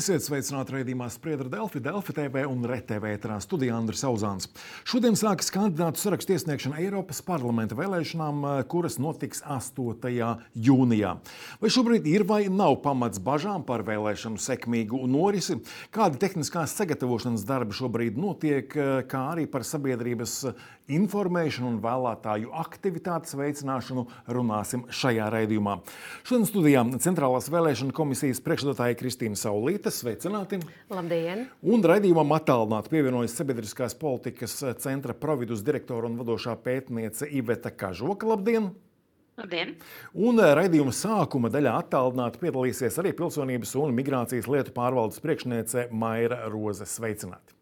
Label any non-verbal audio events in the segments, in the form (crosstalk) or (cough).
Esiet sveicināti raidījumā Spriedra Delfi, Delfi TV un RTV ēterā studijā Andris Auzāns. Šodien sākas kandidātu sarakstu iesniegšana Eiropas parlamenta vēlēšanām, eh, kuras notiks 8. jūnijā. Vai šobrīd ir vai nav pamats bažām par vēlēšanu sekmīgu norisi? Kādi tehniskās sagatavošanas darbi šobrīd notiek, eh, kā arī par sabiedrības informēšanu un vēlētāju aktivitātes veicināšanu runāsim šajā raidījumā. Šodien studijā Centrālās vēlēšana komisijas priekšstādātāja Kristīna Saulīte. Sveicināti! Labdien! Un raidījumam attālināti pievienojas Sabiedriskās politikas centra providus direktora un vadošā pētniece Iveta Kažoka. Labdien! Labdien! Un raidījuma sākuma daļā attālināti piedalīsies arī pilsonības un migrācijas lietu pārvaldes priekšniece Maira Roze. Sveicināti!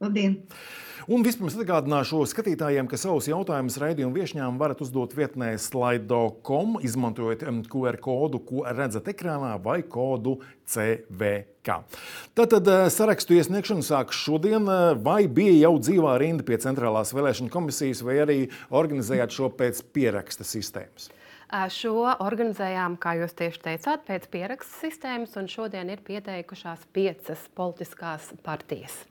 Labdien! Un vispirms atgādināšu skatītājiem, ka savus jautājumus raidījuma viesņām varat uzdot vietnē slaido.com, izmantojot QR kodu, ko redzat ekrānā, vai kodu CVK. Tātad eh, sarakstu iesniegšana sākas šodien, eh, vai bija jau dzīvā rinda pie Centrālās vēlēšana komisijas, vai arī organizējāt šo pēc pieraksta sistēmas? Šo organizējām, kā jūs tieši teicāt, pēc pierakstu sistēmas, un šodien ir pieteikušās piecas politiskās partijas.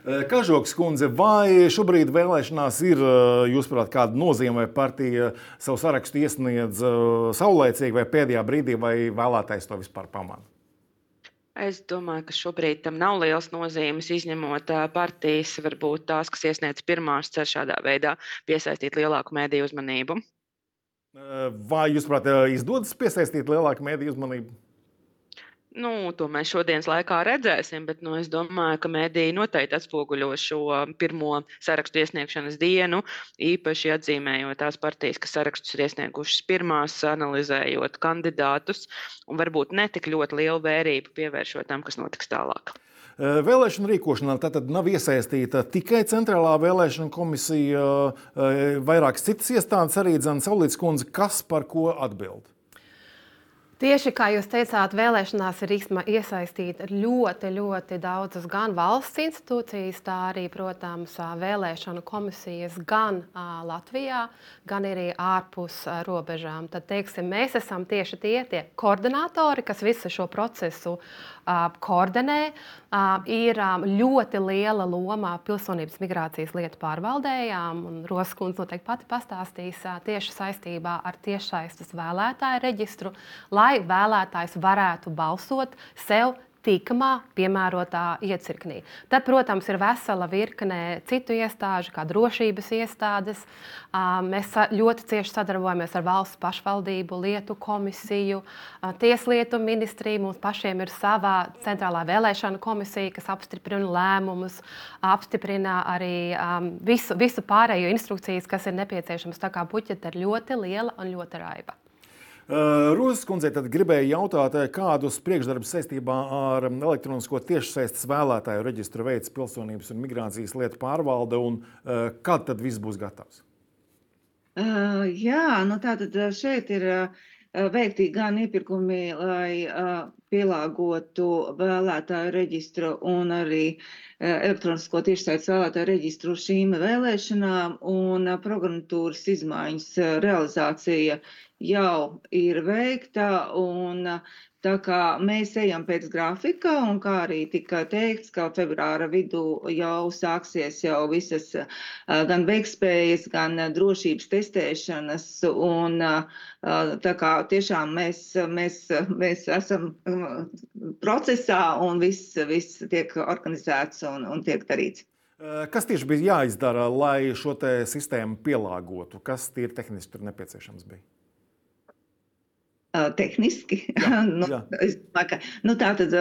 Eh, Kažoks kundze, vai šobrīd vēlēšanās ir, eh, jūsuprāt, kāda nozīme, vai partija savu sarakstu iesniedz eh, saulēcīgi vai pēdējā brīdī, vai vēlētājs to vispār pamana? Es domāju, ka šobrīd tam nav liels nozīmes, izņemot partijas, varbūt tās, kas iesniedz pirmās, cer šādā veidā piesaistīt lielāku mēdīju uzmanību. Vai jūs, prāt, izdodas piesaistīt lielāku mēdīju uzmanību? Nu, to mēs šodienas laikā redzēsim, bet nu, es domāju, ka mēdīji noteikti atspoguļo šo pirmo sarakstu iesniegšanas dienu, īpaši atzīmējot tās partijas, kas sarakstus ir iesniegušas pirmās, analizējot kandidātus un varbūt netik ļoti lielu vērību pievēršot tam, kas notiks tālāk. Vēlēšana rīkošanā tātad nav iesaistīta tikai Centrālā vēlēšana komisija, vairākas citas iestādes, arī Dzēna Saulītas kundze, kas par ko atbild. Tieši kā jūs teicāt, vēlēšanās ir iesaistīta ļoti, ļoti daudzas gan valsts institūcijas, tā arī, protams, vēlēšanu komisijas gan Latvijā, gan arī ārpus robežām. Tad, teiksim, mēs esam tieši tie, tie koordinatori, kas visu šo procesu koordinē. Ir ļoti liela loma pilsonības migrācijas lietu pārvaldējām, un Roskundze noteikti pati pastāstīs tieši saistībā ar tiešsaistes vēlētāju reģistru, lai vēlētājs varētu balsot sev tīkamā, piemērotā iecirknī. Tad, protams, ir vesela virkne citu iestāžu, kā drošības iestādes. Mēs ļoti cieši sadarbojamies ar valsts pašvaldību, lietu komisiju, tieslietu ministriju. Mums pašiem ir sava centrālā vēlēšana komisija, kas apstiprina lēmumus, apstiprina arī visu, visu pārējo instrukcijas, kas ir nepieciešamas. Tā kā puķete ir ļoti liela un ļoti raiba. Uh, Rūzas kundzei tad gribēja jautāt, uh, kādus priekšdarbus saistībā ar um, elektronisko tiešsaistes vēlētāju reģistru veids pilsonības un migrācijas lietu pārvalde un uh, kad tad viss būs gatavs? Uh, jā, nu tātad šeit ir uh, veikti gan iepirkumi, lai uh, pielāgotu vēlētāju reģistru un arī elektronisko tiešsaistes vēlētāju reģistru šīm vēlēšanām un programmatūras izmaiņas realizācija jau ir veikta. Un, Tā kā mēs ejam pēc grafika, un kā arī tika teikts, ka februāra vidū jau sāksies jau visas gan veikspējas, gan drošības testēšanas, un tā kā tiešām mēs, mēs, mēs esam procesā, un viss, viss tiek organizēts un, un tiek darīts. Kas tieši bija jāizdara, lai šo sistēmu pielāgotu? Kas tīri tehniski tur nepieciešams bija? Tehniski. Jā, (laughs) nu, jā. Es domāju, ka nu, tā tad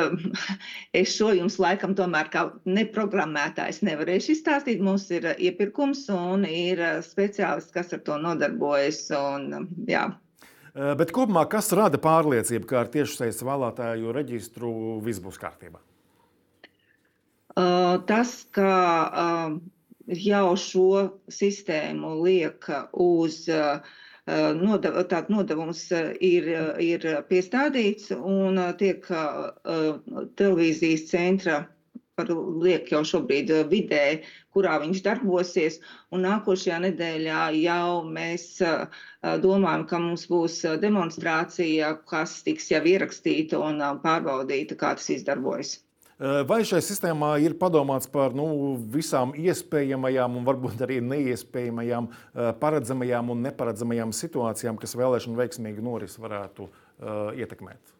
(laughs) es šo jums laikam tomēr kā neprogrammētājs nevarēšu izstāstīt. Mums ir iepirkums un ir speciālisti, kas ar to nodarbojas. Un, jā. Bet kopumā kas rada pārliecību, ka ar tiešsaistes vēlētāju reģistru viss būs kārtībā? Tas, ka jau šo sistēmu liek uz uh, nodev, nodevums ir, ir piestādīts un tiek televīzijas centra par liek jau šobrīd vidē, kurā viņš darbosies. Un nākošajā nedēļā jau mēs domājam, ka mums būs demonstrācija, kas tiks jau ierakstīta un pārbaudīta, kā tas izdarbojas. Vai šai sistēmā ir padomāts par nu, visām iespējamajām un varbūt arī neiespējamajām, paredzamajām un neparedzamajām situācijām, kas vēlēšanu veiksmīgu norisi varētu uh, ietekmēt?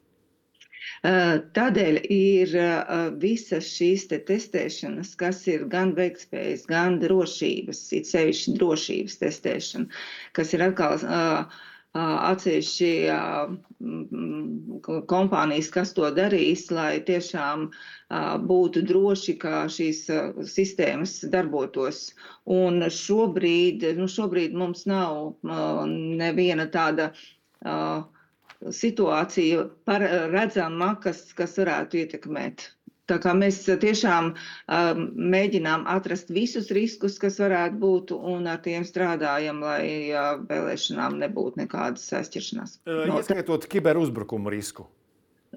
Tādēļ ir visas šīs te testēšanas, kas ir gan veiktspējas, gan drošības, it sevišķi drošības testēšana, kas ir atkal uh, atsevišķi kompānijas, kas to darīs, lai tiešām būtu droši, ka šīs sistēmas darbotos. Un šobrīd, nu šobrīd mums nav neviena tāda situācija redzama, kas, kas varētu ietekmēt Tā kā mēs tiešām um, mēģinām atrast visus riskus, kas varētu būt, un ar tiem strādājam, lai uh, vēlēšanām nebūtu nekādas sašķiršanās. Uh, no, ieskaitot kiberuzbrukumu risku.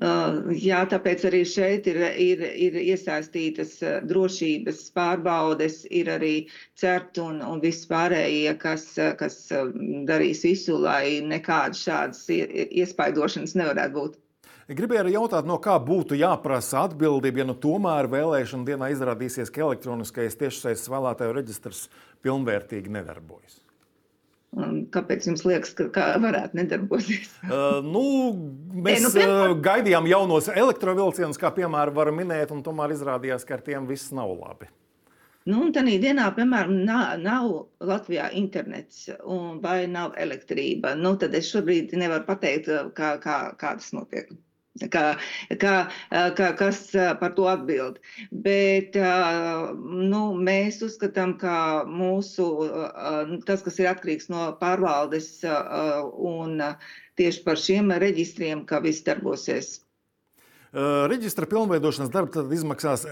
Uh, jā, tāpēc arī šeit ir, ir, ir iesaistītas drošības pārbaudes, ir arī CERT un, un viss pārējie, kas, kas darīs visu, lai nekādas šādas iespaidošanas nevarētu būt. Gribēju arī jautāt, no kā būtu jāprasa atbildība, ja nu tomēr vēlēšana dienā izrādīsies, ka elektroniskais tiešsaistes vēlētāju reģistrs pilnvērtīgi nedarbojas. Kāpēc jums liekas, ka kā varētu nedarboties? uh, nu, mēs e, nu, piemēram... gaidījām jaunos elektrovilcienus, kā piemēram var minēt, un tomēr izrādījās, ka ar tiem viss nav labi. Nu, un tādā dienā, piemēram, nav, nav Latvijā internets vai nav elektrība. Nu, tad es šobrīd nevaru pateikt, kā, kā, kā tas notiek. Kā, kā, kā, kas par to atbild. Bet nu, mēs uzskatām, ka mūsu, tas, kas ir atkarīgs no pārvaldes un tieši par šiem reģistriem, ka viss darbosies Reģistra pilnveidošanas darba izmaksās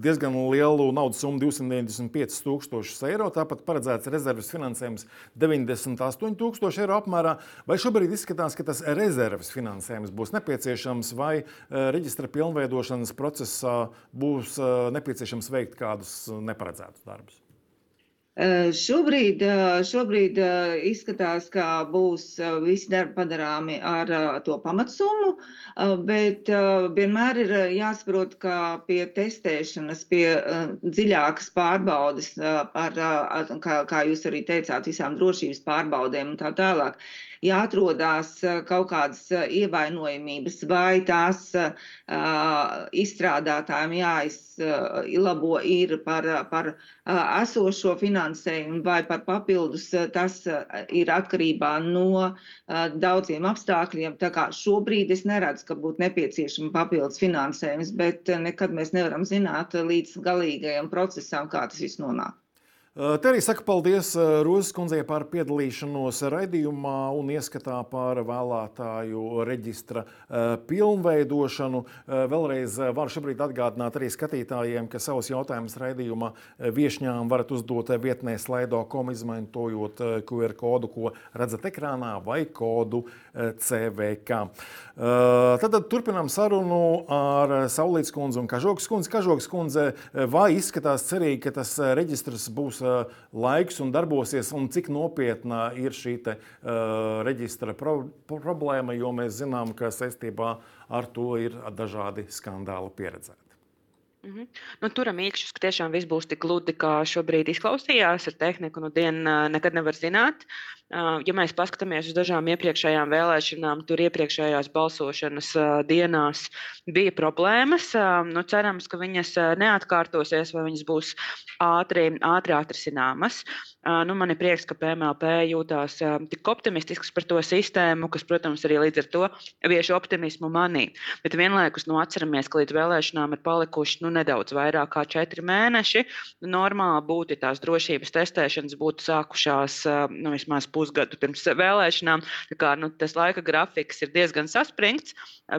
diezgan lielu naudas summu, 295,000 eiro. Tāpat paredzēts rezerves finansējums 98,000 eiro apmērā. Vai šobrīd izskatās, ka tas rezerves finansējums būs nepieciešams, vai reģistra pilnveidošanas procesā būs nepieciešams veikt kādus neparedzētus darbus? Šobrīd, šobrīd izskatās, ka būs visi darbi padarāmi ar to pamatsummu, bet vienmēr ir jāsaprot, ka pie testēšanas, pie dziļākas pārbaudes, ar, kā, kā jūs arī teicāt, visām drošības pārbaudēm un tā tālāk, jāatrodās kaut kādas ievainojamības vai tās izstrādātājiem jāizlabo ir par, par esošo finansējumu vai par papildus. Tas ir atkarībā no daudziem apstākļiem. Tā kā šobrīd es neredzu, ka būtu nepieciešama papildus finansējums, bet nekad mēs nevaram zināt līdz galīgajam procesam, kā tas viss nonāk. Te arī saka paldies Rozes kundzei par piedalīšanos raidījumā un ieskatā par vēlētāju reģistra pilnveidošanu. Vēlreiz varu šobrīd atgādināt arī skatītājiem, ka savus jautājumus raidījuma viešņām varat uzdot vietnē slaido.com izmantojot QR kodu, ko redzat ekrānā vai kodu CVK. Tad, turpinām sarunu ar Saulītas kundzi un Kažokas kundzi. Kažokas kundze, vai izskatās cerīgi, ka tas reģistrs būs laiks un darbosies, un cik nopietna ir šī te, uh, reģistra pro problēma, jo mēs zinām, ka saistībā ar to ir dažādi skandāli pieredzēti. Mm -hmm. nu, turam īkšķus, ka tiešām viss būs tik gludi, kā šobrīd izklausījās. Ar tehniku nu dienu nekad nevar zināt. Ja mēs paskatāmies uz dažām iepriekšējām vēlēšanām, tur iepriekšējās balsošanas dienās bija problēmas. Nu, cerams, ka viņas neatkārtosies vai viņas būs ātri, ātri atrisināmas. Nu, man ir prieks, ka PMLP jūtās tik optimistisks par to sistēmu, kas, protams, arī līdz ar to vieš optimismu manī. Bet vienlaikus nu, atceramies, ka līdz vēlēšanām ir palikuši nu, nedaudz vairāk kā četri mēneši. Normāli būtu tās drošības testēšanas būtu sākušās nu, vismaz pusgadu pirms vēlēšanām. Kā, nu, tas laika grafiks ir diezgan saspringts,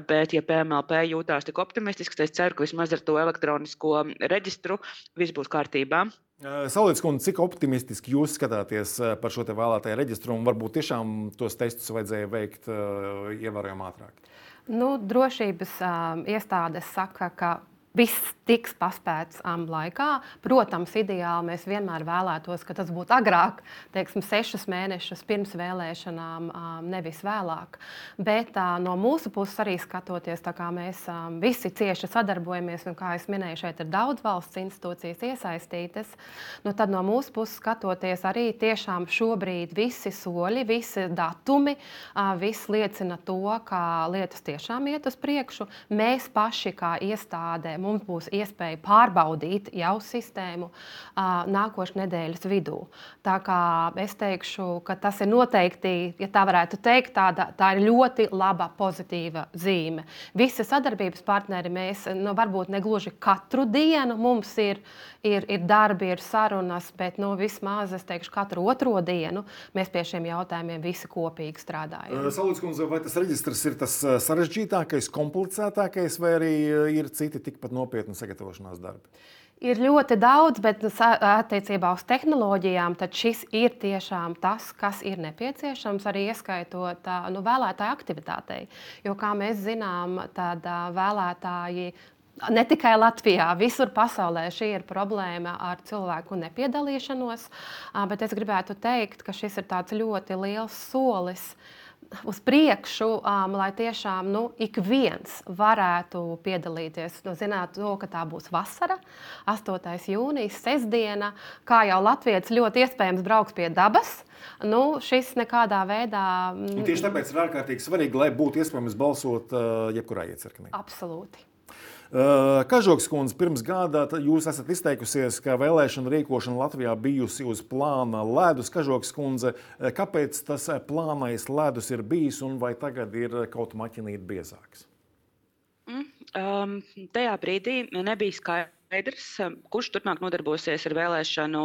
bet, ja PMLP jūtās tik optimistisks, tad es ceru, ka vismaz ar to elektronisko reģistru viss būs kārtībā. Saulītas kundze, cik optimistiski jūs skatāties par šo vēlētāju reģistru un varbūt tiešām tos testus vajadzēja veikt ievērojami ātrāk? Nu, drošības uh, iestādes saka, ka viss tiks paspēts um, laikā. Protams, ideāli mēs vienmēr vēlētos, ka tas būtu agrāk, teiksim, sešus mēnešus pirms vēlēšanām, um, nevis vēlāk. Bet uh, no mūsu puses arī skatoties, kā mēs um, visi cieši sadarbojamies, un kā jau minēju, šeit ir daudz valsts institūcijas iesaistītas, nu, tad no mūsu puses skatoties arī tiešām šobrīd visi soļi, visi datumi, uh, viss liecina to, ka lietas tiešām iet uz priekšu. Mēs paši kā iestāde mums būs iespēja pārbaudīt jau sistēmu nākošais nedēļas vidū. Tā kā es teikšu, ka tas ir noteikti, ja tā varētu teikt, tāda, tā ir ļoti laba, pozitīva zīme. Visi sadarbības partneri mēs nu, varbūt ne gluži katru dienu mums ir, ir, ir darbi, ir sarunas, bet nu, vismaz es teikšu, katru otro dienu mēs pie šiem jautājumiem visi kopīgi strādājam. Salīdzinājums, vai tas reģistrs ir tas sarežģītākais, komplicētākais, vai arī ir citi tikpat nopietni sagatavošanās darbi? Ir ļoti daudz, bet attiecībā uz tehnoloģijām šis ir tiešām tas, kas ir nepieciešams, arī ieskaitot nu, vēlētāju aktivitātei. Jo, kā mēs zinām, tad vēlētāji ne tikai Latvijā, visur pasaulē šī ir problēma ar cilvēku nepiedalīšanos. Bet es gribētu teikt, ka šis ir ļoti liels solis uz priekšu, um, lai tiešām nu, ik viens varētu piedalīties. Nu, zināt, to, ka tā būs vasara, 8. jūnijas, sestdiena, kā jau Latvijas ļoti iespējams brauks pie dabas. Nu, šis nekādā veidā. Un tieši tāpēc ir ārkārtīgi svarīgi, lai būtu iespējams balsot uh, jebkurā iecirknī. Absolūti. Uh, Kažoks kundze, pirms gada jūs esat izteikusies, ka vēlēšana rīkošana Latvijā bijusi uz plāna ledus. Kažoks kundze, uh, kāpēc tas uh, plānais ledus ir bijis un vai tagad ir kaut maķinīt biezāks? Mm, um, tajā brīdī nebija skaidrs um, kurš turpmāk nodarbosies ar vēlēšanu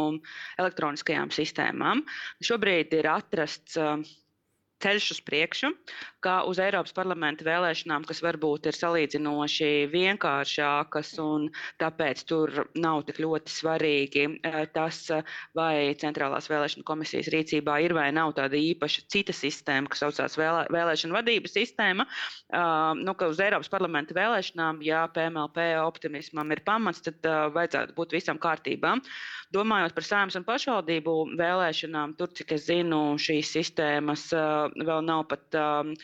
elektroniskajām sistēmām. Šobrīd ir atrasts uh, ceļš uz priekšu, kā uz Eiropas parlamenta vēlēšanām, kas varbūt ir salīdzinoši vienkāršākas, un tāpēc tur nav tik ļoti svarīgi eh, tas, vai Centrālās vēlēšana komisijas rīcībā ir vai nav tāda īpaša cita sistēma, kas saucās vēlē, vēlēšana vadības sistēma. Uh, nu, uz Eiropas parlamenta vēlēšanām, ja PMLP optimismam ir pamats, tad uh, vajadzētu būt visam kārtībā. Domājot par saimnes un pašvaldību vēlēšanām, tur, cik es zinu, šīs sistēmas uh, vēl nav pat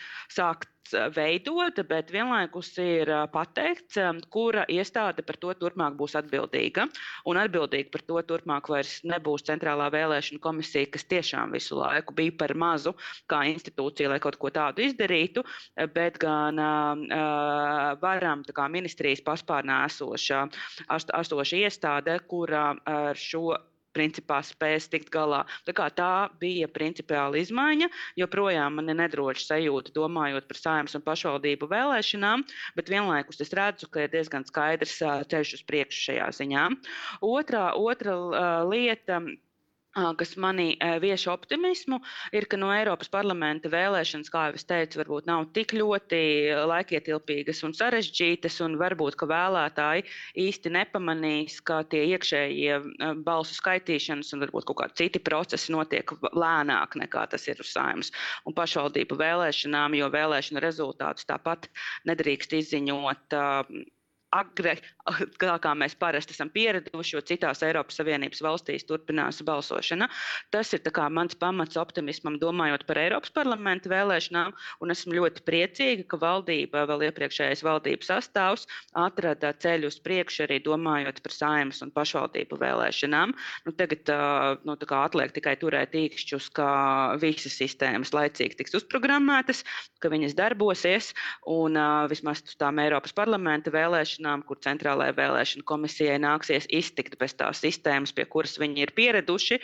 um, sākt veidota, bet vienlaikus ir pateikts, kura iestāde par to turpmāk būs atbildīga. Un atbildīga par to turpmāk vairs nebūs Centrālā vēlēšana komisija, kas tiešām visu laiku bija par mazu kā institūcija, lai kaut ko tādu izdarītu, bet gan uh, varam, kā ministrijas paspārnā esoša, esoša iestāde, kura ar šo principā spēs tikt galā. Tā, tā bija principiāla izmaiņa. Joprojām man ir nedroša sajūta, domājot par saimnes un pašvaldību vēlēšanām, bet vienlaikus es redzu, ka ir diezgan skaidrs ceļš uz priekšu šajā ziņā. Otra, otra lieta kas manī vieš optimismu, ir, ka no Eiropas parlamenta vēlēšanas, kā jau es teicu, varbūt nav tik ļoti laikietilpīgas un sarežģītas, un varbūt vēlētāji īsti nepamanīs, ka tie iekšējie balsu skaitīšanas un varbūt kaut kādi citi procesi notiek lēnāk nekā tas ir uz saimnes un pašvaldību vēlēšanām, jo vēlēšana rezultātus tāpat nedrīkst izziņot agri, (laughs) kā, kā mēs parasti esam pieraduši, jo citās Eiropas Savienības valstīs turpinās balsošana. Tas ir mans pamats optimismam, domājot par Eiropas parlamenta vēlēšanām. Esmu ļoti priecīga, ka valdība, vēl iepriekšējais valdības sastāvs, atrada ceļu uz priekšu arī domājot par saimnes un pašvaldību vēlēšanām. Nu, tagad nu, atliek tikai turēt īkšķus, ka visas sistēmas laicīgi tiks uzprogrammētas, ka viņas darbosies un vismaz uz tām Eiropas parlamenta vēlēšanām vēlēšanām, kur centrālajai vēlēšana komisijai nāksies iztikt bez tās sistēmas, pie kuras viņi ir pieraduši.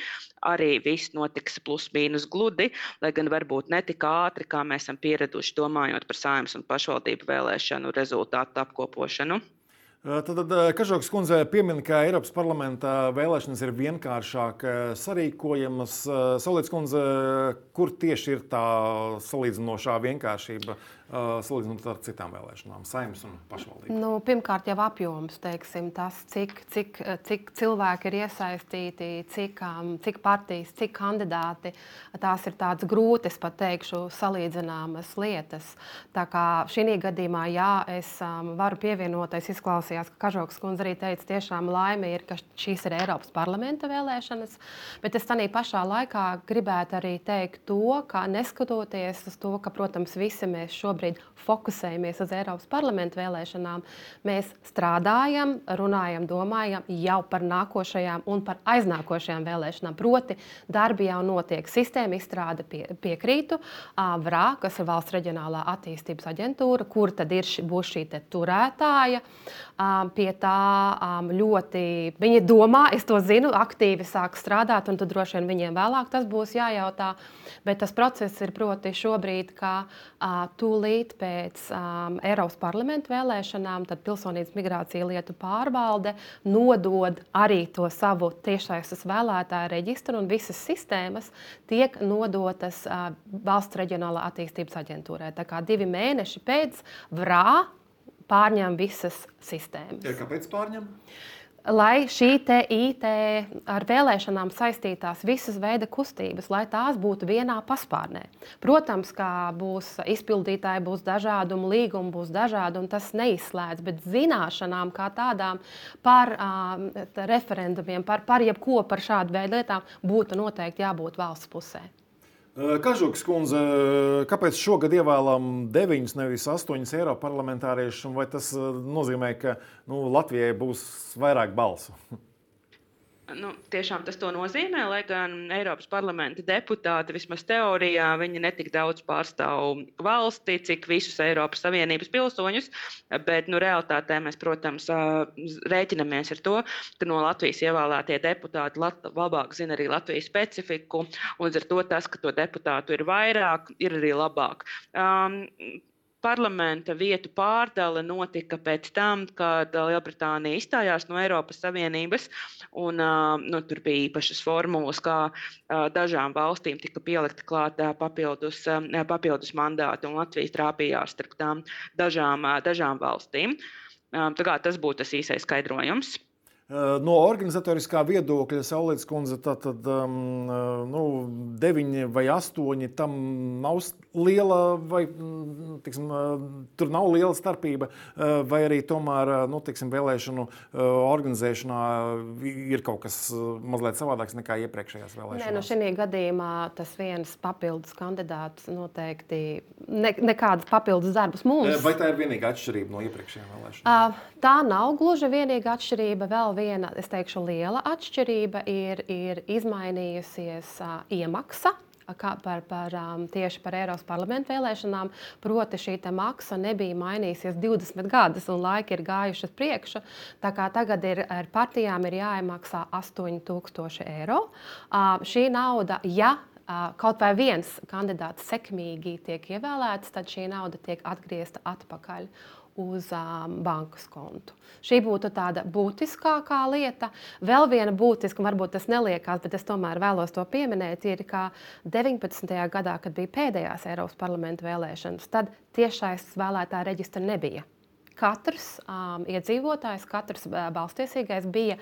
Arī viss notiks plus-mínus gludi, lai gan varbūt ne tik ātri, kā mēs esam pieraduši, domājot par saimnes un pašvaldību vēlēšanu rezultātu apkopošanu. Tad, tad Kažoks kundze piemin, ka Eiropas parlamenta vēlēšanas ir vienkāršāk sarīkojamas. Solīts kundze, kur tieši ir tā salīdzinošā vienkāršība? Salīdzinot ar citām vēlēšanām, saimnes un pašvaldību? Nu, pirmkārt, jau apjoms, teiksim, tas, cik, cik, cik cilvēki ir iesaistīti, cik, cik partijas, cik kandidāti. Tās ir tādas grūtas, pat teikšu, salīdzināmas lietas. Tā kā šī gadījumā, jā, es varu pievienoties, izklausīt neklausījās, ka Kažoks kundze arī teica, tiešām laime ir, ka šīs ir Eiropas parlamenta vēlēšanas. Bet es tādā pašā laikā gribētu arī teikt to, ka neskatoties uz to, ka, protams, visi mēs šobrīd fokusējamies uz Eiropas parlamenta vēlēšanām, mēs strādājam, runājam, domājam jau par nākošajām un par aiznākošajām vēlēšanām. Proti, darbi jau notiek. Sistēma izstrāde pie, piekrītu. VRA, kas ir valsts reģionālā attīstības aģentūra, kur tad ir, būs šī turētāja. Pie tā ļoti viņi domā, es to zinu, aktīvi sāk strādāt, un tad droši vien viņiem vēlāk tas būs jājautā. Bet tas process ir proti šobrīd, ka tūlīt pēc Eiropas parlamenta vēlēšanām pilsonības migrācija lietu pārvalde nodod arī to savu tiešsaistes vēlētāju reģistru, un visas sistēmas tiek nodotas valsts reģionālā attīstības aģentūrai. Tā kā divi mēneši pēc VRA pārņem visas sistēmas. Ja, kāpēc pārņem? Lai šī IT ar vēlēšanām saistītās visas veida kustības, lai tās būtu vienā paspārnē. Protams, kā būs izpildītāji, būs dažādi, un līgumi būs dažādi, un tas neizslēdz, bet zināšanām kā tādām par um, referendumiem, par, par jebko par šādu veidu lietām būtu noteikti jābūt valsts pusē. Kažuks kundze, kāpēc šogad ievēlām deviņus, nevis astoņus eiro parlamentāriešus? Vai tas nozīmē, ka nu, Latvijai būs vairāk balsu? Nu, tiešām tas nozīmē, lai gan Eiropas parlamenta deputāti vismaz teorijā viņi netik daudz pārstāv valsti, cik visus Eiropas Savienības pilsoņus, bet nu, realitātē mēs, protams, rēķinamies ar to, ka no Latvijas ievēlētie deputāti lat, labāk zina arī Latvijas specifiku, un līdz ar to tas, ka to deputātu ir vairāk, ir arī labāk. Um, parlamenta vietu pārdale notika pēc tam, kad Lielbritānija izstājās no Eiropas Savienības. Un, nu, tur bija īpašas formulas, kā dažām valstīm tika pielikta klāt papildus, papildus mandāti, un Latvijas trāpījās starp tām dažām, dažām valstīm. Tas būtu tas īsais skaidrojums. No organizatoriskā viedokļa Saulītas kundze, tad, tad um, nu, deviņi vai astoņi tam nav liela, vai tiksim, tur nav liela starpība, vai arī tomēr nu, tiksim, vēlēšanu organizēšanā ir kaut kas mazliet savādāks nekā iepriekšējās vēlēšanās. Nē, nu šajā gadījumā tas viens papildus kandidāts noteikti ne, nekādas papildus darbus mums. Vai tā ir vienīgā atšķirība no iepriekšējām vēlēšanām? Tā nav gluži vienīga atšķirība. Vēl viena, es teikšu, liela atšķirība ir, ir izmainījusies uh, iemaksa par, par, um, tieši par Eiropas parlamentu vēlēšanām. Proti, šī maksa nebija mainījusies 20 gadus, un laiki ir gājuši uz priekšu. Tagad ir, ar partijām ir jāiemaksā 8000 eiro. Šī nauda, ja kaut vai viens kandidāts sekmīgi tiek ievēlēts, tad šī nauda tiek atgriezta atpakaļ uz um, bankas kontu. Šī būtu tāda būtiskākā lieta. Vēl viena būtiska, varbūt tas neliekās, bet es tomēr vēlos to pieminēt, ir, ka 19. gadā, kad bija pēdējās Eiropas parlamenta vēlēšanas, tad tiešais vēlētāja reģistra nebija katrs um, iedzīvotājs, katrs uh, balstiesīgais bija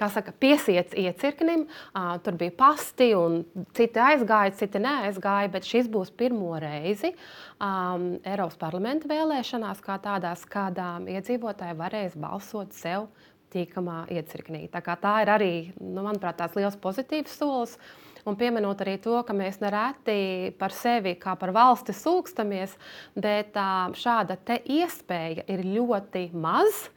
saka, piesiets iecirknim. Uh, tur bija pasti, un citi aizgāja, citi neaizgāja. Bet šis būs pirmo reizi um, Eiropas parlamenta vēlēšanās, kā tādās, kādām iedzīvotāji varēs balsot sev tīkamā iecirknī. Tā, tā ir arī, nu, manuprāt, tāds liels pozitīvs solis. Uh, Un pieminot arī to, ka mēs nereti par sevi kā par valsti sūkstamies, bet šāda iespēja ir ļoti maza.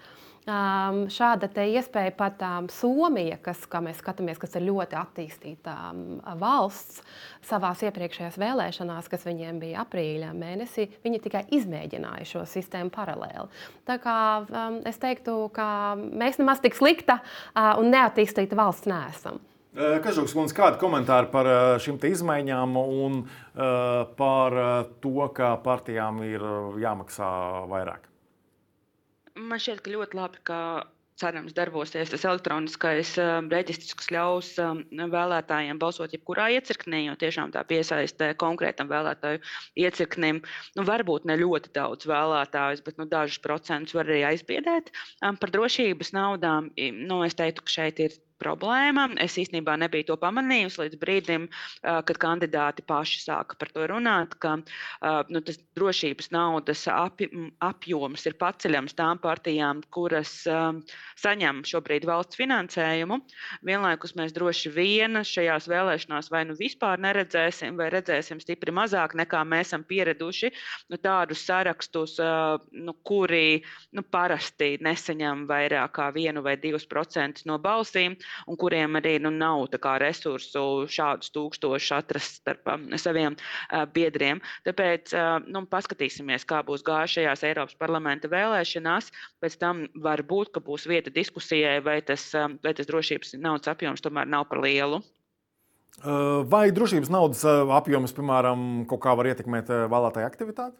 Um, šāda iespēja pat um, Somija, kas, kā mēs skatāmies, kas ir ļoti attīstīta um, valsts, savā iepriekšējās vēlēšanās, kas viņiem bija aprīļa mēnesī, viņi tikai izmēģināja šo sistēmu paralēli. Tā kā um, es teiktu, ka mēs nemaz tik slikta uh, un neattīstīta valsts neesam. Kažuks, kundze, kādi komentāri par šīm izmaiņām un par to, ka partijām ir jāmaksā vairāk? Man šķiet, ka ļoti labi, ka cerams darbosies tas elektroniskais reģistrs, kas ļaus vēlētājiem balsot jebkurā iecirknī, jo tiešām tā piesaistē konkrētam vēlētāju iecirknim. Nu, varbūt ne ļoti daudz vēlētājus, bet nu, dažus procentus var arī aizbiedēt. Par drošības naudām nu, es teiktu, ka šeit ir problēma. Es īstenībā nebiju to pamanījusi līdz brīdim, kad kandidāti paši sāka par to runāt, ka nu, tas drošības naudas ap, apjoms ir paceļams tām partijām, kuras saņem šobrīd valsts finansējumu. Vienlaikus mēs droši vien šajās vēlēšanās vai nu vispār neredzēsim, vai redzēsim stipri mazāk nekā mēs esam pieraduši nu, tādus sarakstus, nu, kuri nu, parasti nesaņem vairāk kā vienu vai divus procentus no balsīm, un kuriem arī nu, nav resursu šādus tūkstošus atrast starp um, saviem uh, biedriem. Tāpēc uh, nu, paskatīsimies, kā būs gājis šajās Eiropas parlamenta vēlēšanās. Pēc tam var būt, ka būs vieta diskusijai, vai tas, um, vai tas drošības naudas apjoms tomēr nav par lielu. Uh, vai drošības naudas apjoms, piemēram, kaut kā var ietekmēt vēlētāju aktivitāti?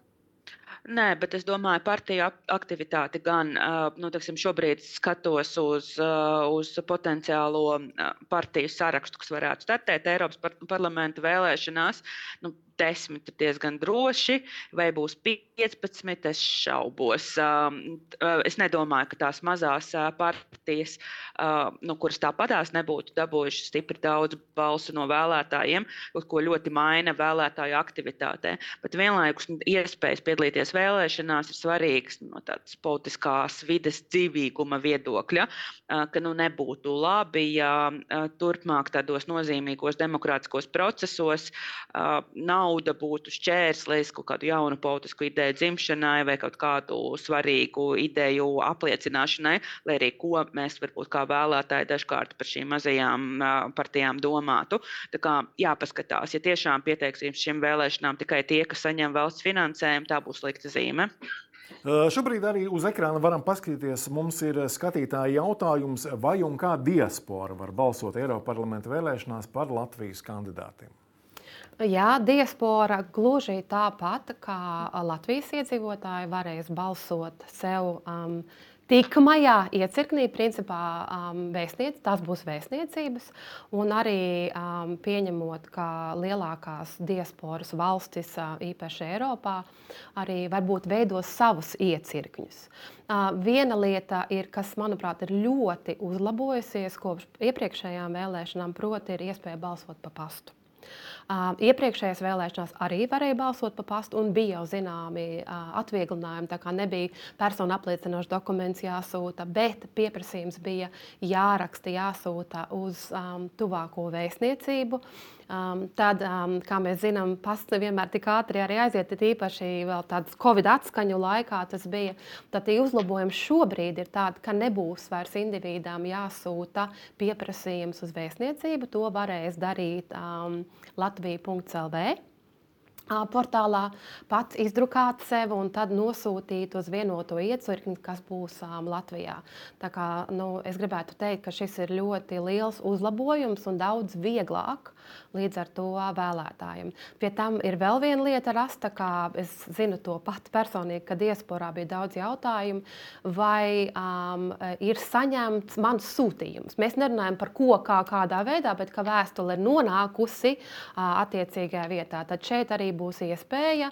Nē, bet es domāju, partiju aktivitāti gan nu, teksim, šobrīd skatos uz, uz potenciālo partiju sarakstu, kas varētu startēt Eiropas par parlamenta vēlēšanās. Nu, desmit ir diezgan droši, vai būs 15, es šaubos. Um, uh, es nedomāju, ka tās mazās uh, partijas, uh, nu, kuras tāpatās nebūtu dabūjušas stipri daudz balsu no vēlētājiem, ko ļoti maina vēlētāju aktivitātē. Bet vienlaikus iespējas piedalīties vēlēšanās ir svarīgas no tādas politiskās vides dzīvīguma viedokļa, ka nu, nebūtu labi, ja turpmāk tādos nozīmīgos demokrātiskos procesos nav nauda būtu šķērslis kaut kādu jaunu politisku ideju dzimšanai vai kaut kādu svarīgu ideju apliecināšanai, lai arī ko mēs varbūt kā vēlētāji dažkārt par šīm mazajām partijām domātu. Tā kā jāpaskatās, ja tiešām pieteiksies šīm vēlēšanām tikai tie, kas saņem valsts finansējumu, tā būs slikta zīme. Šobrīd arī uz ekrāna varam paskatīties. Mums ir skatītāji jautājums, vai un kā diaspora var balsot Eiropas parlamenta vēlēšanās par Latvijas kandidātiem. Jā, diaspora gluži tāpat kā Latvijas iedzīvotāji varēs balsot sev. Um, Tikamajā iecirknī, principā, um, vēstniec, tās būs vēstniecības, un arī um, pieņemot, ka lielākās diasporas valstis, uh, īpaši Eiropā, arī varbūt veidos savus iecirkņus. Uh, viena lieta, ir, kas, manuprāt, ir ļoti uzlabojusies kopš iepriekšējām vēlēšanām, proti, ir iespēja balsot pa pastu. Uh, iepriekšējās vēlēšanās arī varēja balsot pa pastu, un bija jau zināmi uh, atvieglinājumi. Tā kā nebija personu apliecinošs dokuments jāsūta, bet pieprasījums bija jāraksta, jāsūta uz um, tuvāko vēstniecību. Um, tad, um, kā mēs zinām, pasts nevienmēr tik ātri arī aiziet, īpaši vēl tādas Covid atskaņu laikā tas bija. Tad uzlabojums šobrīd ir tāds, ka nebūs vairs individām jāsūta pieprasījums uz vēstniecību. To varēs darīt um, Latvija.CLV portālā pats izdrukāt sevi un tad nosūtīt uz vienoto iecirkni, kas būs um, Latvijā. Tā kā, nu, es gribētu teikt, ka šis ir ļoti liels uzlabojums un daudz vieglāk līdz ar to vēlētājiem. Pie tam ir vēl viena lieta rasta, kā es zinu to pat personīgi, kad diasporā bija daudz jautājumu, vai um, ir saņemts mans sūtījums. Mēs nerunājam par ko, kā, kādā veidā, bet ka vēstule ir nonākusi uh, attiecīgajā vietā. Tad šeit arī būs iespēja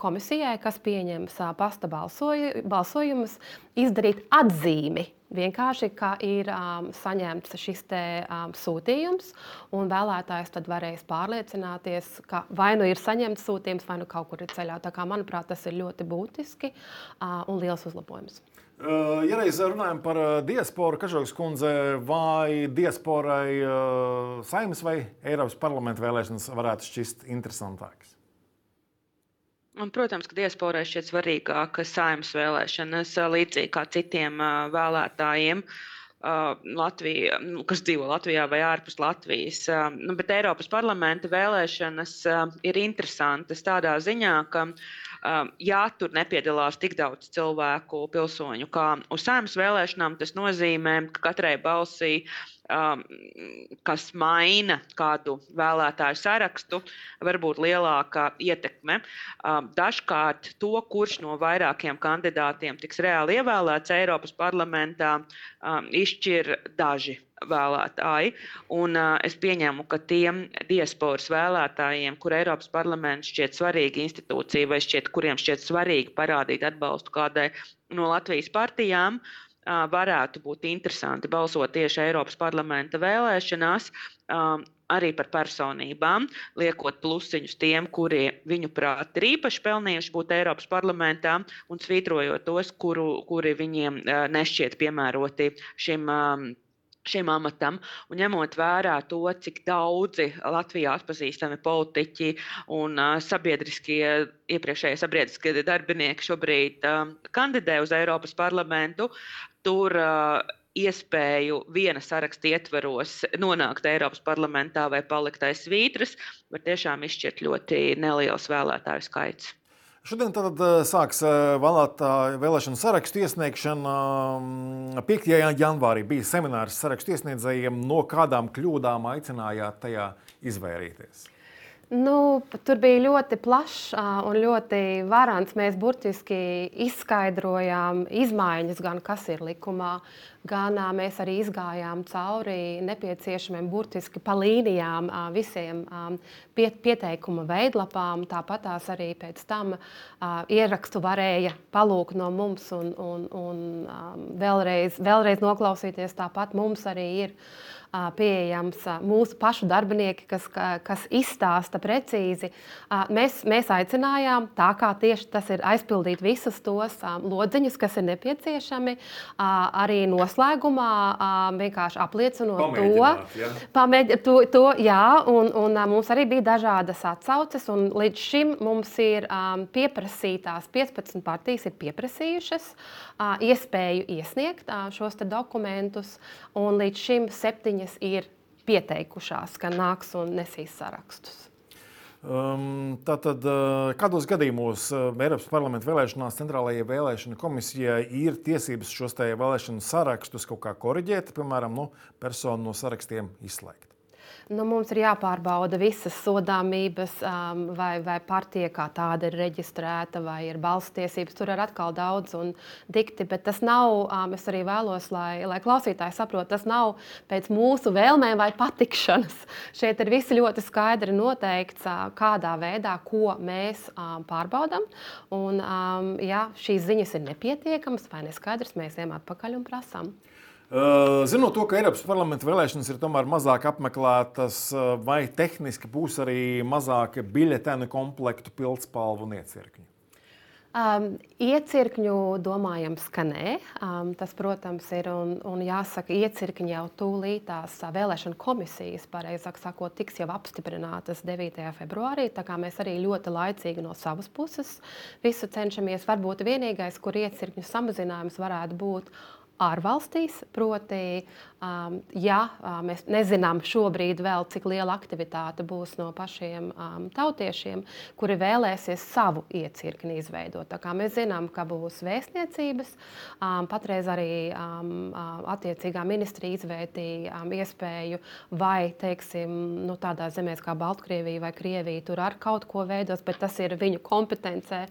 komisijai, kas pieņems pasta balsoju, balsojumus, izdarīt atzīmi Vienkārši, ka ir um, saņemts šis te, um, sūtījums, un vēlētājs tad varēs pārliecināties, ka vai nu ir saņemts sūtījums, vai nu kaut kur ir ceļā. Tā kā, manuprāt, tas ir ļoti būtiski uh, un liels uzlabojums. Uh, ja reiz runājam par uh, diasporu, Kažokas kundze, vai diasporai uh, saimnes vai Eiropas parlamenta vēlēšanas varētu šķist interesantākas? Un, protams, ka diasporai šķiet svarīgāk saimnes vēlēšanas, līdzīgi kā citiem vēlētājiem. Latvija, nu, kas dzīvo Latvijā vai ārpus Latvijas. Nu, bet Eiropas parlamenta vēlēšanas ir interesantas tādā ziņā, ka jā, tur nepiedalās tik daudz cilvēku, pilsoņu kā uz saimnes vēlēšanām. Tas nozīmē, ka katrai balsī um, kas maina kādu vēlētāju sarakstu, var būt lielāka ietekme. Um, dažkārt to, kurš no vairākiem kandidātiem tiks reāli ievēlēts Eiropas parlamentā, um, izšķir daži vēlētāji. Un, uh, es pieņemu, ka tiem diasporas vēlētājiem, kur Eiropas parlaments šķiet svarīga institūcija vai šķiet, kuriem šķiet svarīgi parādīt atbalstu kādai no Latvijas partijām, varētu būt interesanti balsot tieši Eiropas parlamenta vēlēšanās. Arī par personībām, liekot plusiņus tiem, kuri viņu prāt ir īpaši pelnījuši būt Eiropas parlamentā, un svītrojot tos, kuru, kuri viņiem nešķiet piemēroti šim šim amatam, un ņemot vērā to, cik daudzi Latvijā atpazīstami politiķi un uh, sabiedriskie, iepriekšējie sabiedriskie darbinieki šobrīd uh, kandidē uz Eiropas parlamentu, tur uh, iespēju viena saraksta ietveros nonākt Eiropas parlamentā vai palikt aiz svītras, var tiešām izšķirt ļoti neliels vēlētāju skaits. Šodien tad eh, sāks eh, vēlēšanu sarakstu iesniegšana. 5. Mm, janvārī bija seminārs sarakstu iesniedzējiem. No kādām kļūdām aicinājāt tajā izvairīties? Nu, tur bija ļoti plašs un ļoti varants. Mēs burtiski izskaidrojām izmaiņas, gan kas ir likumā, gan mēs arī izgājām cauri nepieciešamiem burtiski pa līnijām visiem pieteikuma veidlapām. Tāpat tās arī pēc tam ierakstu varēja palūkt no mums un, un, un vēlreiz, vēlreiz noklausīties. Tāpat mums arī ir pieejams mūsu pašu darbinieki, kas, kas izstāsta precīzi. Mēs, mēs aicinājām, tā kā tieši tas ir aizpildīt visus tos lodziņus, kas ir nepieciešami, arī noslēgumā vienkārši apliecinot to, ja? pamēģ, to, to jā, un, un mums arī bija dažādas atsauces, un līdz šim mums ir pieprasītās 15 partijas ir pieprasījušas iespēju iesniegt šos dokumentus, un līdz šim septiņi viņas ir pieteikušās, ka nāks un nesīs sarakstus. Um, tātad, uh, kādos gadījumos uh, Eiropas parlamenta vēlēšanās centrālajai vēlēšana komisijai ir tiesības šos vēlēšanu sarakstus kaut kā korrigēt, piemēram, nu, personu no sarakstiem izslēgt? Nu, mums ir jāpārbauda visas sodāmības, um, vai, vai partija kā tāda ir reģistrēta, vai ir balss tiesības. Tur ir atkal daudz un dikti, bet tas nav, um, es arī vēlos, lai, lai klausītāji saprot, tas nav pēc mūsu vēlmēm vai patikšanas. Šeit ir visi ļoti skaidri noteikts, uh, kādā veidā, ko mēs um, pārbaudām. Un, um, ja šīs ziņas ir nepietiekamas vai neskaidras, mēs ejam atpakaļ un prasām. Zinot to, ka Eiropas parlamenta vēlēšanas ir tomēr mazāk apmeklētas, vai tehniski būs arī mazāk biļetenu komplektu, pildspalvu un iecirkņu? Um, iecirkņu domājams, ka nē. Um, tas, protams, ir un, un jāsaka, iecirkņi jau tūlīt tās vēlēšana komisijas, pareizāk sakot, tiks jau apstiprinātas 9. februārī. Tā kā mēs arī ļoti laicīgi no savas puses visu cenšamies. Varbūt vienīgais, kur iecirkņu samazinājums varētu būt ārvalstīs. Proti, um, ja uh, mēs nezinām šobrīd vēl, cik liela aktivitāte būs no pašiem um, tautiešiem, kuri vēlēsies savu iecirkni izveidot. Tā kā mēs zinām, ka būs vēstniecības, um, patreiz arī um, attiecīgā ministrija izvērtīja um, iespēju vai, teiksim, nu, tādā zemēs kā Baltkrievija vai Krievija tur ar kaut ko veidos, bet tas ir viņu kompetencē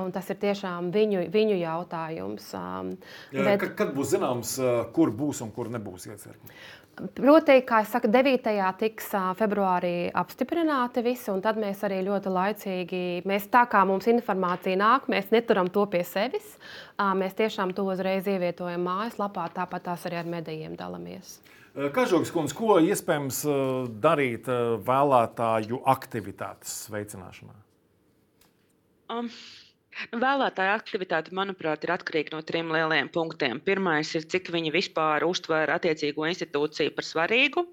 un tas ir tiešām viņu, viņu jautājums. Um, Jā, bet, kad būs zināms, kur būs un kur nebūs iecirkņi? Proti, kā jau teicu, 9. tiks februārī apstiprināti visi, un tad mēs arī ļoti laicīgi, mēs tā kā mums informācija nāk, mēs neturam to pie sevis. Mēs tiešām to uzreiz ievietojam mājaslapā, tāpat tās arī ar medijiem dalāmies. Kažoks kundze, ko iespējams darīt vēlētāju aktivitātes veicināšanā? Um. Vēlētāja aktivitāte, manuprāt, ir atkarīga no trim lieliem punktiem. Pirmais ir, cik viņi vispār uztver attiecīgo institūciju par svarīgu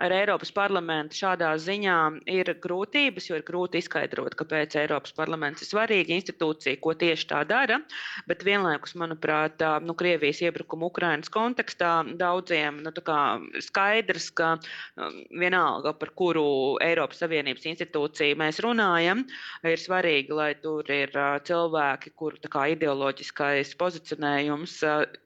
ar Eiropas parlamentu šādā ziņā ir grūtības, jo ir grūti izskaidrot, kāpēc Eiropas parlaments ir svarīga institūcija, ko tieši tā dara. Bet vienlaikus, manuprāt, nu, Krievijas iebrukuma Ukrainas kontekstā daudziem nu, skaidrs, ka vienalga, par kuru Eiropas Savienības institūciju mēs runājam, ir svarīgi, lai tur ir cilvēki, kuru ideoloģiskais pozicionējums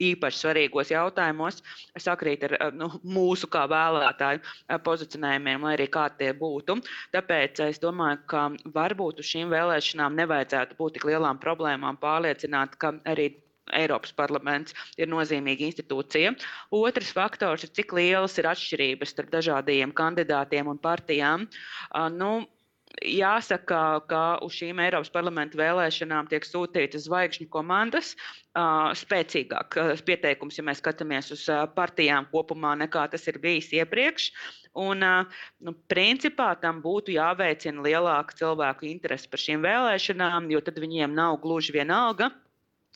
īpaši svarīgos jautājumos sakrīt ar nu, mūsu kā vēlētāju pozicionējumiem, lai arī kā tie būtu. Tāpēc es domāju, ka varbūt uz šīm vēlēšanām nevajadzētu būt tik lielām problēmām pārliecināt, ka arī Eiropas parlaments ir nozīmīga institūcija. Otrs faktors ir, cik lielas ir atšķirības starp dažādiem kandidātiem un partijām. Nu, jāsaka, ka uz šīm Eiropas parlamenta vēlēšanām tiek sūtītas zvaigžņu komandas. Spēcīgāk pieteikums, ja mēs skatāmies uz partijām kopumā, nekā tas ir bijis iepriekš. Un, nu, principā tam būtu jāveicina lielāka cilvēku interese par šīm vēlēšanām, jo tad viņiem nav gluži vienalga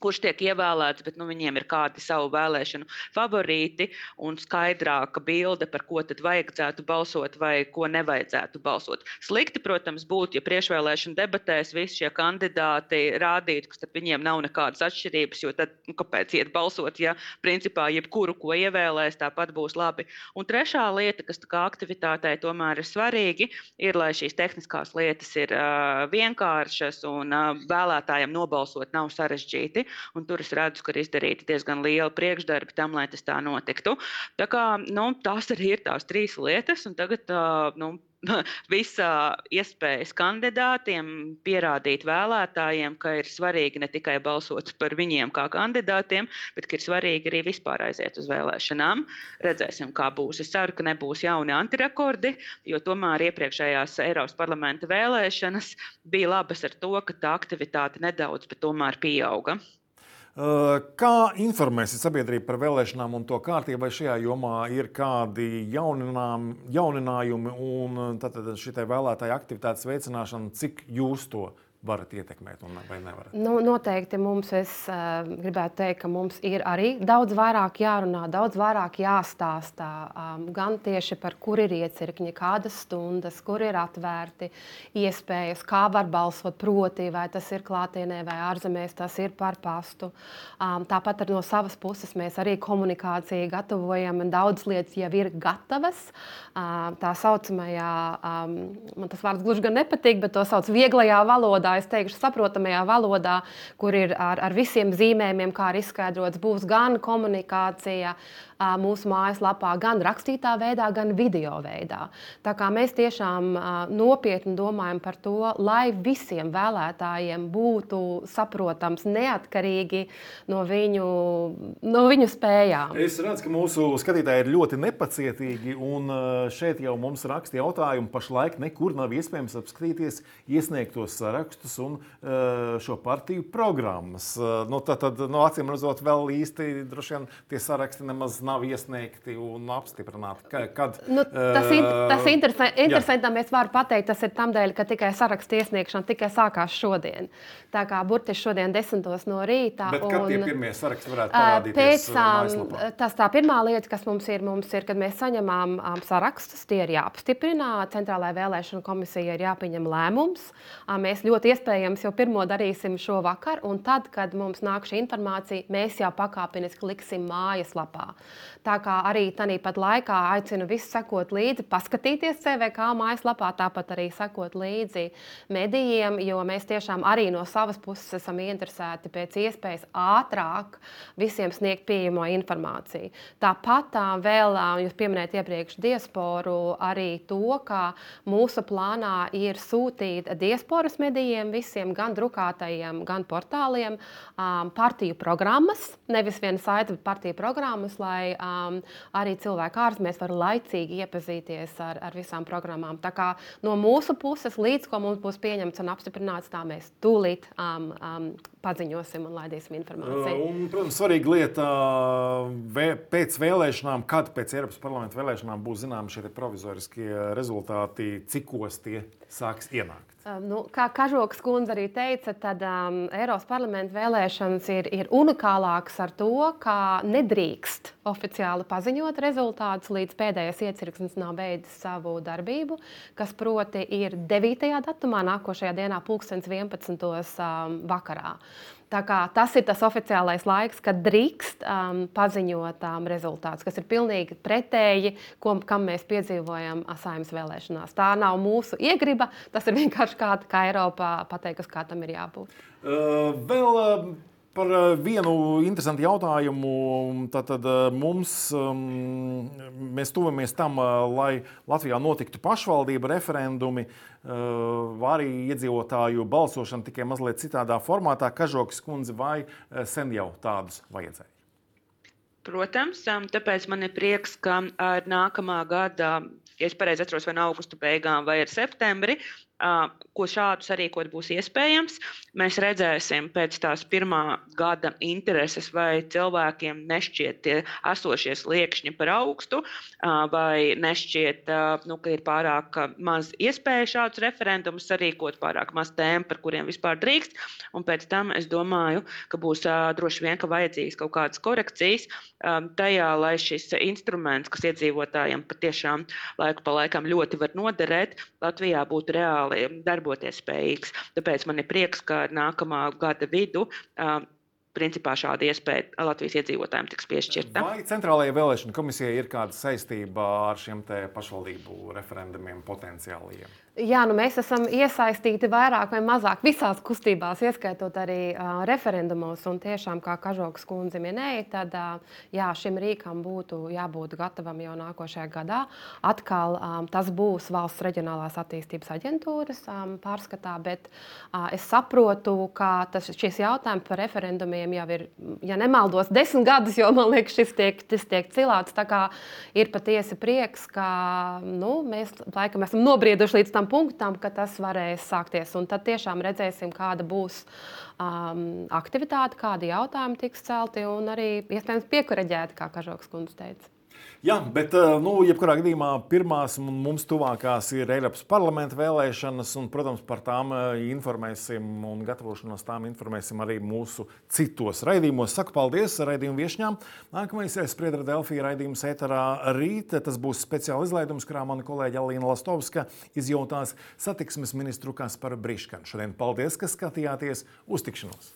kurš tiek ievēlēts, bet nu, viņiem ir kādi savu vēlēšanu favorīti un skaidrāka bilde, par ko tad vajadzētu balsot vai ko nevajadzētu balsot. Slikti, protams, būtu, ja priekšvēlēšana debatēs visi šie kandidāti rādītu, ka viņiem nav nekādas atšķirības, jo tad nu, kāpēc iet balsot, ja principā jebkuru, ko ievēlēs, tāpat būs labi. Un trešā lieta, kas aktivitātei tomēr ir svarīgi, ir, lai šīs tehniskās lietas ir uh, vienkāršas un uh, vēlētājiem nobalsot nav sarežģīti un tur es redzu, ka ir izdarīti diezgan lieli priekšdarbi tam, lai tas tā notiktu. Tā kā, nu, tās arī ir tās trīs lietas, un tagad nu, (laughs) visa iespējas kandidātiem pierādīt vēlētājiem, ka ir svarīgi ne tikai balsot par viņiem kā kandidātiem, bet ka ir svarīgi arī vispār aiziet uz vēlēšanām. Redzēsim, kā būs. Es ceru, ka nebūs jauni antirekordi, jo tomēr iepriekšējās Eiropas parlamenta vēlēšanas bija labas ar to, ka tā aktivitāte nedaudz, bet tomēr pieauga. Kā informēsiet sabiedrību par vēlēšanām un to kārtību, vai šajā jomā ir kādi jauninājumi un šī vēlētāja aktivitātes veicināšana, cik jūs to varat ietekmēt, vai nevarat? Nu, noteikti mums, es uh, gribētu teikt, ka mums ir arī daudz vairāk jārunā, daudz vairāk jāstāstā. Um, gan tieši par kur ir iecirkņi, kādas stundas, kur ir atvērti iespējas, kā var balsot, proti, vai tas ir klātienē vai ārzemēs, tas ir par pastu. Um, tāpat no savas puses mēs arī komunikāciju gatavojam, un daudz lietas jau ir gatavas. Uh, tā saucamajā, um, man tas vārds gluži gan nepatīk, bet to sauc vieglajā valodā, es teikšu, saprotamajā valodā, kur ir ar, ar visiem zīmējumiem, kā ir izskaidrots, būs gan komunikācija mūsu mājaslapā, gan rakstītā veidā, gan video veidā. Tā kā mēs tiešām nopietni domājam par to, lai visiem vēlētājiem būtu saprotams, neatkarīgi no viņu, no viņu spējām. Es redzu, ka mūsu skatītāji ir ļoti nepacietīgi, un šeit jau mums raksta jautājumu. Pašlaik nekur nav iespējams apskatīties iesniegtos sarakstus un šo partiju programmas. Nu, tad, tad, no acīm redzot, vēl īsti droši vien tie saraksti nemaz nav iesniegti un apstiprināti. Kad, nu, tas ir tas interesanti, interesanti mēs varam pateikt, tas ir tam dēļ, ka tikai sarakstu iesniegšana tikai sākās šodien. Tā kā burtiski šodien desmitos no rīta. Bet un, kad tie pirmie saraksti varētu parādīties? Pēc, tas tā pirmā lieta, kas mums ir, mums ir, kad mēs saņemam um, sarakstus, tie ir jāapstiprina. Centrālajai vēlēšana komisijai ir jāpieņem lēmums. Um, mēs ļoti iespējams jau pirmo darīsim šovakar, un tad, kad mums nāk šī informācija, mēs jau pakāpeniski liksim mājaslapā. Tā kā arī tāpat laikā aicinu visus sekot līdzi, paskatīties CVK mājaslapā, tāpat arī sekot līdzi medijiem, jo mēs tiešām arī no savas puses esam interesēti pēc iespējas ātrāk visiem sniegt pieejamo informāciju. Tāpat tā vēl, jūs pieminējāt iepriekš diasporu, arī to, ka mūsu plānā ir sūtīt diasporas medijiem, visiem gan drukātajiem, gan portāliem, partiju programmas, nevis viena saita, bet partiju programmas, lai um, arī cilvēki ārzemēs var laicīgi iepazīties ar, ar visām programmām. Tā kā no mūsu puses, līdz ko mums būs pieņemts un apstiprināts, tā mēs tūlīt um, um, paziņosim un laidīsim informāciju. Un, protams, svarīga lieta vē, pēc vēlēšanām, kad pēc Eiropas parlamenta vēlēšanām būs zināmi šie provizoriskie rezultāti, cikos tie sāks ienākt. Um, nu, kā Kažoks kundze arī teica, tad um, Eiropas parlamenta vēlēšanas ir, ir unikālākas ar to, ka nedrīkst oficiāli paziņot rezultātus, līdz pēdējais iecirknis nav beidzis savu darbību, kas proti ir 9. datumā, nākošajā dienā, 2011. Um, vakarā. Tas ir tas oficiālais laiks, kad drīkst um, paziņot um, rezultātus, kas ir pilnīgi pretēji, ko, kam mēs piedzīvojam saimnes vēlēšanās. Tā nav mūsu iegriba, tas ir (laughs) vienkārši kā, kā Eiropā pateikusi, kā tam ir jābūt. Uh, vēl, uh... Par vienu interesantu jautājumu. Tātad mums, um, mēs tuvamies tam, lai Latvijā notiktu pašvaldība referendumi. Eh, arī iedzīvotāju balsošana tikai mazliet citādā formātā. Kažokas kundze, vai eh, sen jau tādus vajadzēja? Protams, tāpēc man ir prieks, ka ar nākamā gada, ja es pareizi atceros, vai no augusta beigām vai ar septembri, ko šādu sarīkot būs iespējams. Mēs redzēsim pēc tās pirmā gada intereses, vai cilvēkiem nešķiet tie esošie sliekšņi par augstu, vai nešķiet, nu, ka ir pārāk maz iespēja šādus referendumus sarīkot, pārāk maz tēmu, par kuriem vispār drīkst. Un pēc tam es domāju, ka būs droši vien ka vajadzīgas kaut kādas korekcijas tajā, lai šis instruments, kas iedzīvotājiem patiešām laiku pa laikam ļoti var noderēt, Latvijā būtu reāli darboties spējīgs. Tāpēc man ir prieks, ka nākamā gada vidu principā šāda iespēja Latvijas iedzīvotājiem tiks piešķirta. Vai Centrālajai vēlēšana komisijai ir kāda saistība ar šiem pašvaldību referendumiem potenciālajiem? Jā, nu mēs esam iesaistīti vairāk vai mazāk visās kustībās, ieskaitot arī uh, referendumos. Un tiešām, kā Kažokas kundze minēja, tad uh, jā, šim rīkam būtu jābūt gatavam jau nākošajā gadā. Atkal um, tas būs valsts reģionālās attīstības aģentūras um, pārskatā, bet uh, es saprotu, ka tas, šis jautājums par referendumiem jau ir, ja nemaldos, desmit gadus, jo man liekas, šis tiek, tas tiek cilāts. Tā kā ir patiesi prieks, ka nu, mēs laikam esam nobrieduši līdz tam punktam, ka tas varēs sākties. Un tad tiešām redzēsim, kāda būs um, aktivitāte, kādi jautājumi tiks celti un arī iespējams piekureģēti, kā Kažoks kundze teica. Jā, bet, eh, nu, jebkurā gadījumā pirmās mums tuvākās ir Eiropas parlamenta vēlēšanas, un, protams, par tām eh, informēsim un gatavošanos tām informēsim arī mūsu citos raidījumos. Saku paldies raidījumu viesņām. Nākamais ir Spriedra Delfija raidījums ēterā rīt. Tas būs speciāls izlaidums, kurā mana kolēģa Alīna Lastovska izjautās satiksmes ministru Kasparu Briškanu. Šodien paldies, ka skatījāties uz tikšanos!